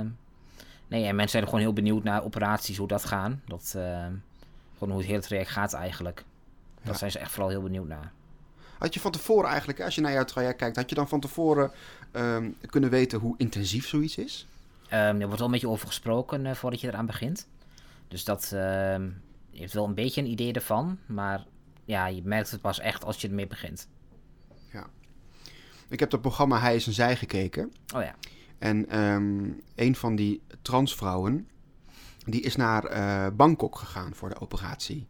S2: Nee, en mensen zijn gewoon heel benieuwd naar operaties, hoe dat gaan. Dat, eh, gewoon hoe het hele traject gaat eigenlijk.
S1: Ja.
S2: zijn ze echt vooral heel benieuwd naar.
S1: Had je van tevoren eigenlijk, als je naar jouw traject kijkt, had je dan van tevoren ehm, kunnen weten hoe intensief zoiets is?
S2: Ehm, er wordt wel een beetje over gesproken eh, voordat je eraan begint. Dus dat ehm, je heeft wel een beetje een idee ervan. Maar ja, je merkt het pas echt als je ermee begint.
S1: Ik heb het programma Hij is een Zij gekeken.
S2: Oh ja.
S1: En ehm, een van die transvrouwen, die is naar eh, Bangkok gegaan voor de operatie.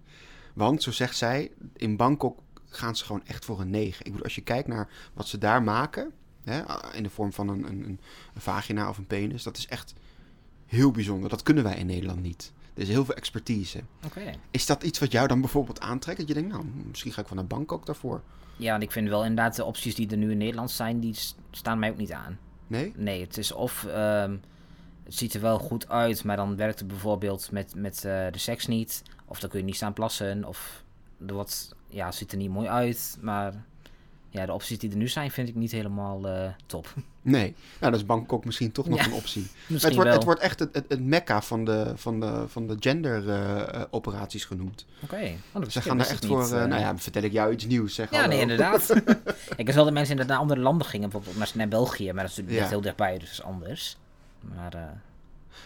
S1: Want, zo zegt zij, in Bangkok gaan ze gewoon echt voor een negen. Ik bedoel, als je kijkt naar wat ze daar maken, hè, in de vorm van een, een, een vagina of een penis, dat is echt heel bijzonder. Dat kunnen wij in Nederland niet. Er is heel veel expertise. Is dat iets wat jou dan bijvoorbeeld aantrekt? Dat je denkt, nou, misschien ga ik van een bank ook daarvoor.
S2: Ja, en ik vind wel inderdaad de opties die er nu in Nederland zijn, die staan mij ook niet aan.
S1: Nee?
S2: Nee, het is of ehm, het ziet er wel goed uit, maar dan werkt het bijvoorbeeld met, met eh, de seks niet. Of dan kun je niet staan plassen. Of er wordt, ja, het ziet er niet mooi uit. Maar ja, de opties die er nu zijn, vind ik niet helemaal eh, top.
S1: Nee. Nou, dat is Bangkok misschien toch nog
S2: Ja,
S1: een optie. Het wordt,
S2: wel.
S1: het wordt echt het, het, het mekka van de, van de, van de gender-operaties genoemd.
S2: Oké. Oh,
S1: Ze gaan er
S2: ik
S1: echt voor...
S2: niet,
S1: eh,
S2: eh.
S1: nou ja, vertel ik jou iets nieuws, zeg
S2: Ja,
S1: hallo.
S2: nee, inderdaad. ik wist wel dat mensen inderdaad naar andere landen gingen, bijvoorbeeld naar, naar België, maar dat is natuurlijk
S1: Ja.
S2: heel dichtbij, dus dat is anders. Maar, eh,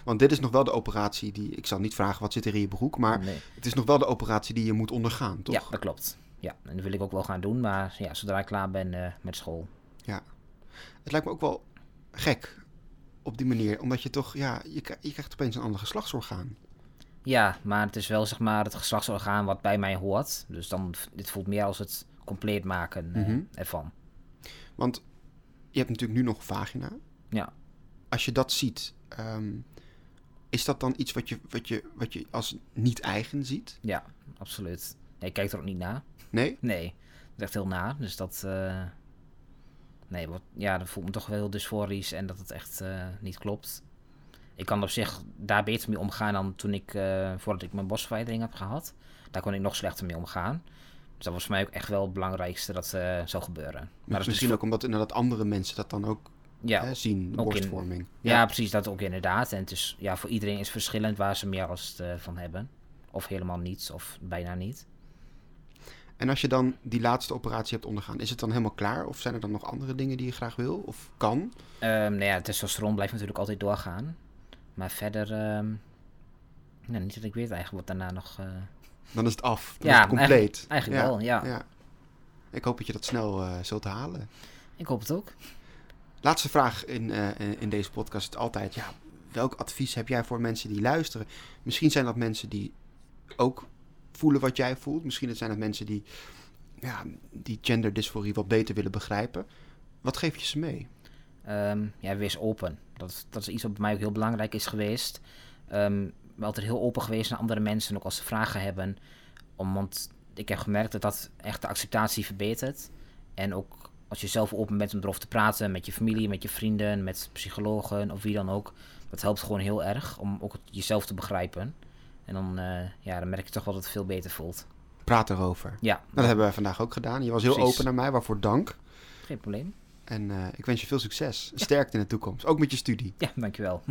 S1: Want dit is nog wel de operatie die... Ik zal niet vragen wat zit er in je broek, maar
S2: nee.
S1: het is nog wel de operatie die je moet ondergaan, toch?
S2: Ja, dat klopt. Ja, en dat wil ik ook wel gaan doen, maar ja, zodra ik klaar ben eh, met school.
S1: Het lijkt me ook wel gek op die manier, omdat je toch... Ja, je, je krijgt opeens een ander geslachtsorgaan.
S2: Ja, maar het is wel zeg maar het geslachtsorgaan wat bij mij hoort. Dus dan, dit voelt meer als het compleet maken eh,
S1: Mhm.
S2: ervan.
S1: Want je hebt natuurlijk nu nog een vagina.
S2: Ja.
S1: Als je dat ziet, ehm, is dat dan iets wat je, wat je, wat je als niet eigen ziet?
S2: Ja, absoluut. Nee, ik kijk er ook niet naar.
S1: Nee?
S2: Nee, dat is echt heel naar. Dus dat, eh, nee, wat, ja, dat voelt me toch wel heel dysforisch en dat het echt eh, niet klopt. Ik kan op zich daar beter mee omgaan dan toen ik, eh, voordat ik mijn bosverwijdering heb gehad. Daar kon ik nog slechter mee omgaan. Dus dat was voor mij ook echt wel het belangrijkste dat zou gebeuren. Maar dat is
S1: Misschien
S2: dus
S1: ook omdat inderdaad andere mensen dat dan ook
S2: ja,
S1: hè, zien,
S2: in-
S1: borstvorming.
S2: Ja, precies, dat ook inderdaad. En het is, ja, voor iedereen is verschillend waar ze meer last van hebben. Of helemaal niets, of bijna niet.
S1: En als je dan die laatste operatie hebt ondergaan, is het dan helemaal klaar? Of zijn er dan nog andere dingen die je graag wil of kan?
S2: Ehm nou ja, testosteron blijft natuurlijk altijd doorgaan. Maar verder, ehm nou, niet dat ik weet eigenlijk wat daarna nog... eh,
S1: Dan is het af. Dan
S2: Ja,
S1: is het compleet.
S2: eigenlijk wel, ja.
S1: ja. Ik hoop dat je dat snel eh, zult halen.
S2: Ik hoop het ook.
S1: Laatste vraag in, eh, in- in deze podcast is altijd, ja, welk advies heb jij voor mensen die luisteren? Misschien zijn dat mensen die ook voelen wat jij voelt. Misschien zijn het mensen die, ja, die genderdysforie wat beter willen begrijpen. Wat geef je ze mee?
S2: Ehm, ja, wees open. Dat, dat is iets wat bij mij ook heel belangrijk is geweest. Ehm, ik ben altijd heel open geweest naar andere mensen, ook als ze vragen hebben. Want ik heb gemerkt dat dat echt de acceptatie verbetert. En ook als je zelf open bent om erover te praten met je familie, met je vrienden, met psychologen of wie dan ook. Dat helpt gewoon heel erg om ook jezelf te begrijpen. En dan, eh, ja, dan merk je toch wel dat het veel beter voelt.
S1: Praat erover.
S2: Ja,
S1: Nou, dat hebben wij vandaag ook gedaan. Je was heel
S2: Precies.
S1: open naar mij, waarvoor dank.
S2: geen probleem.
S1: En eh, ik wens je veel succes. Sterkte in de toekomst. Ook met je studie.
S2: Ja, dankjewel.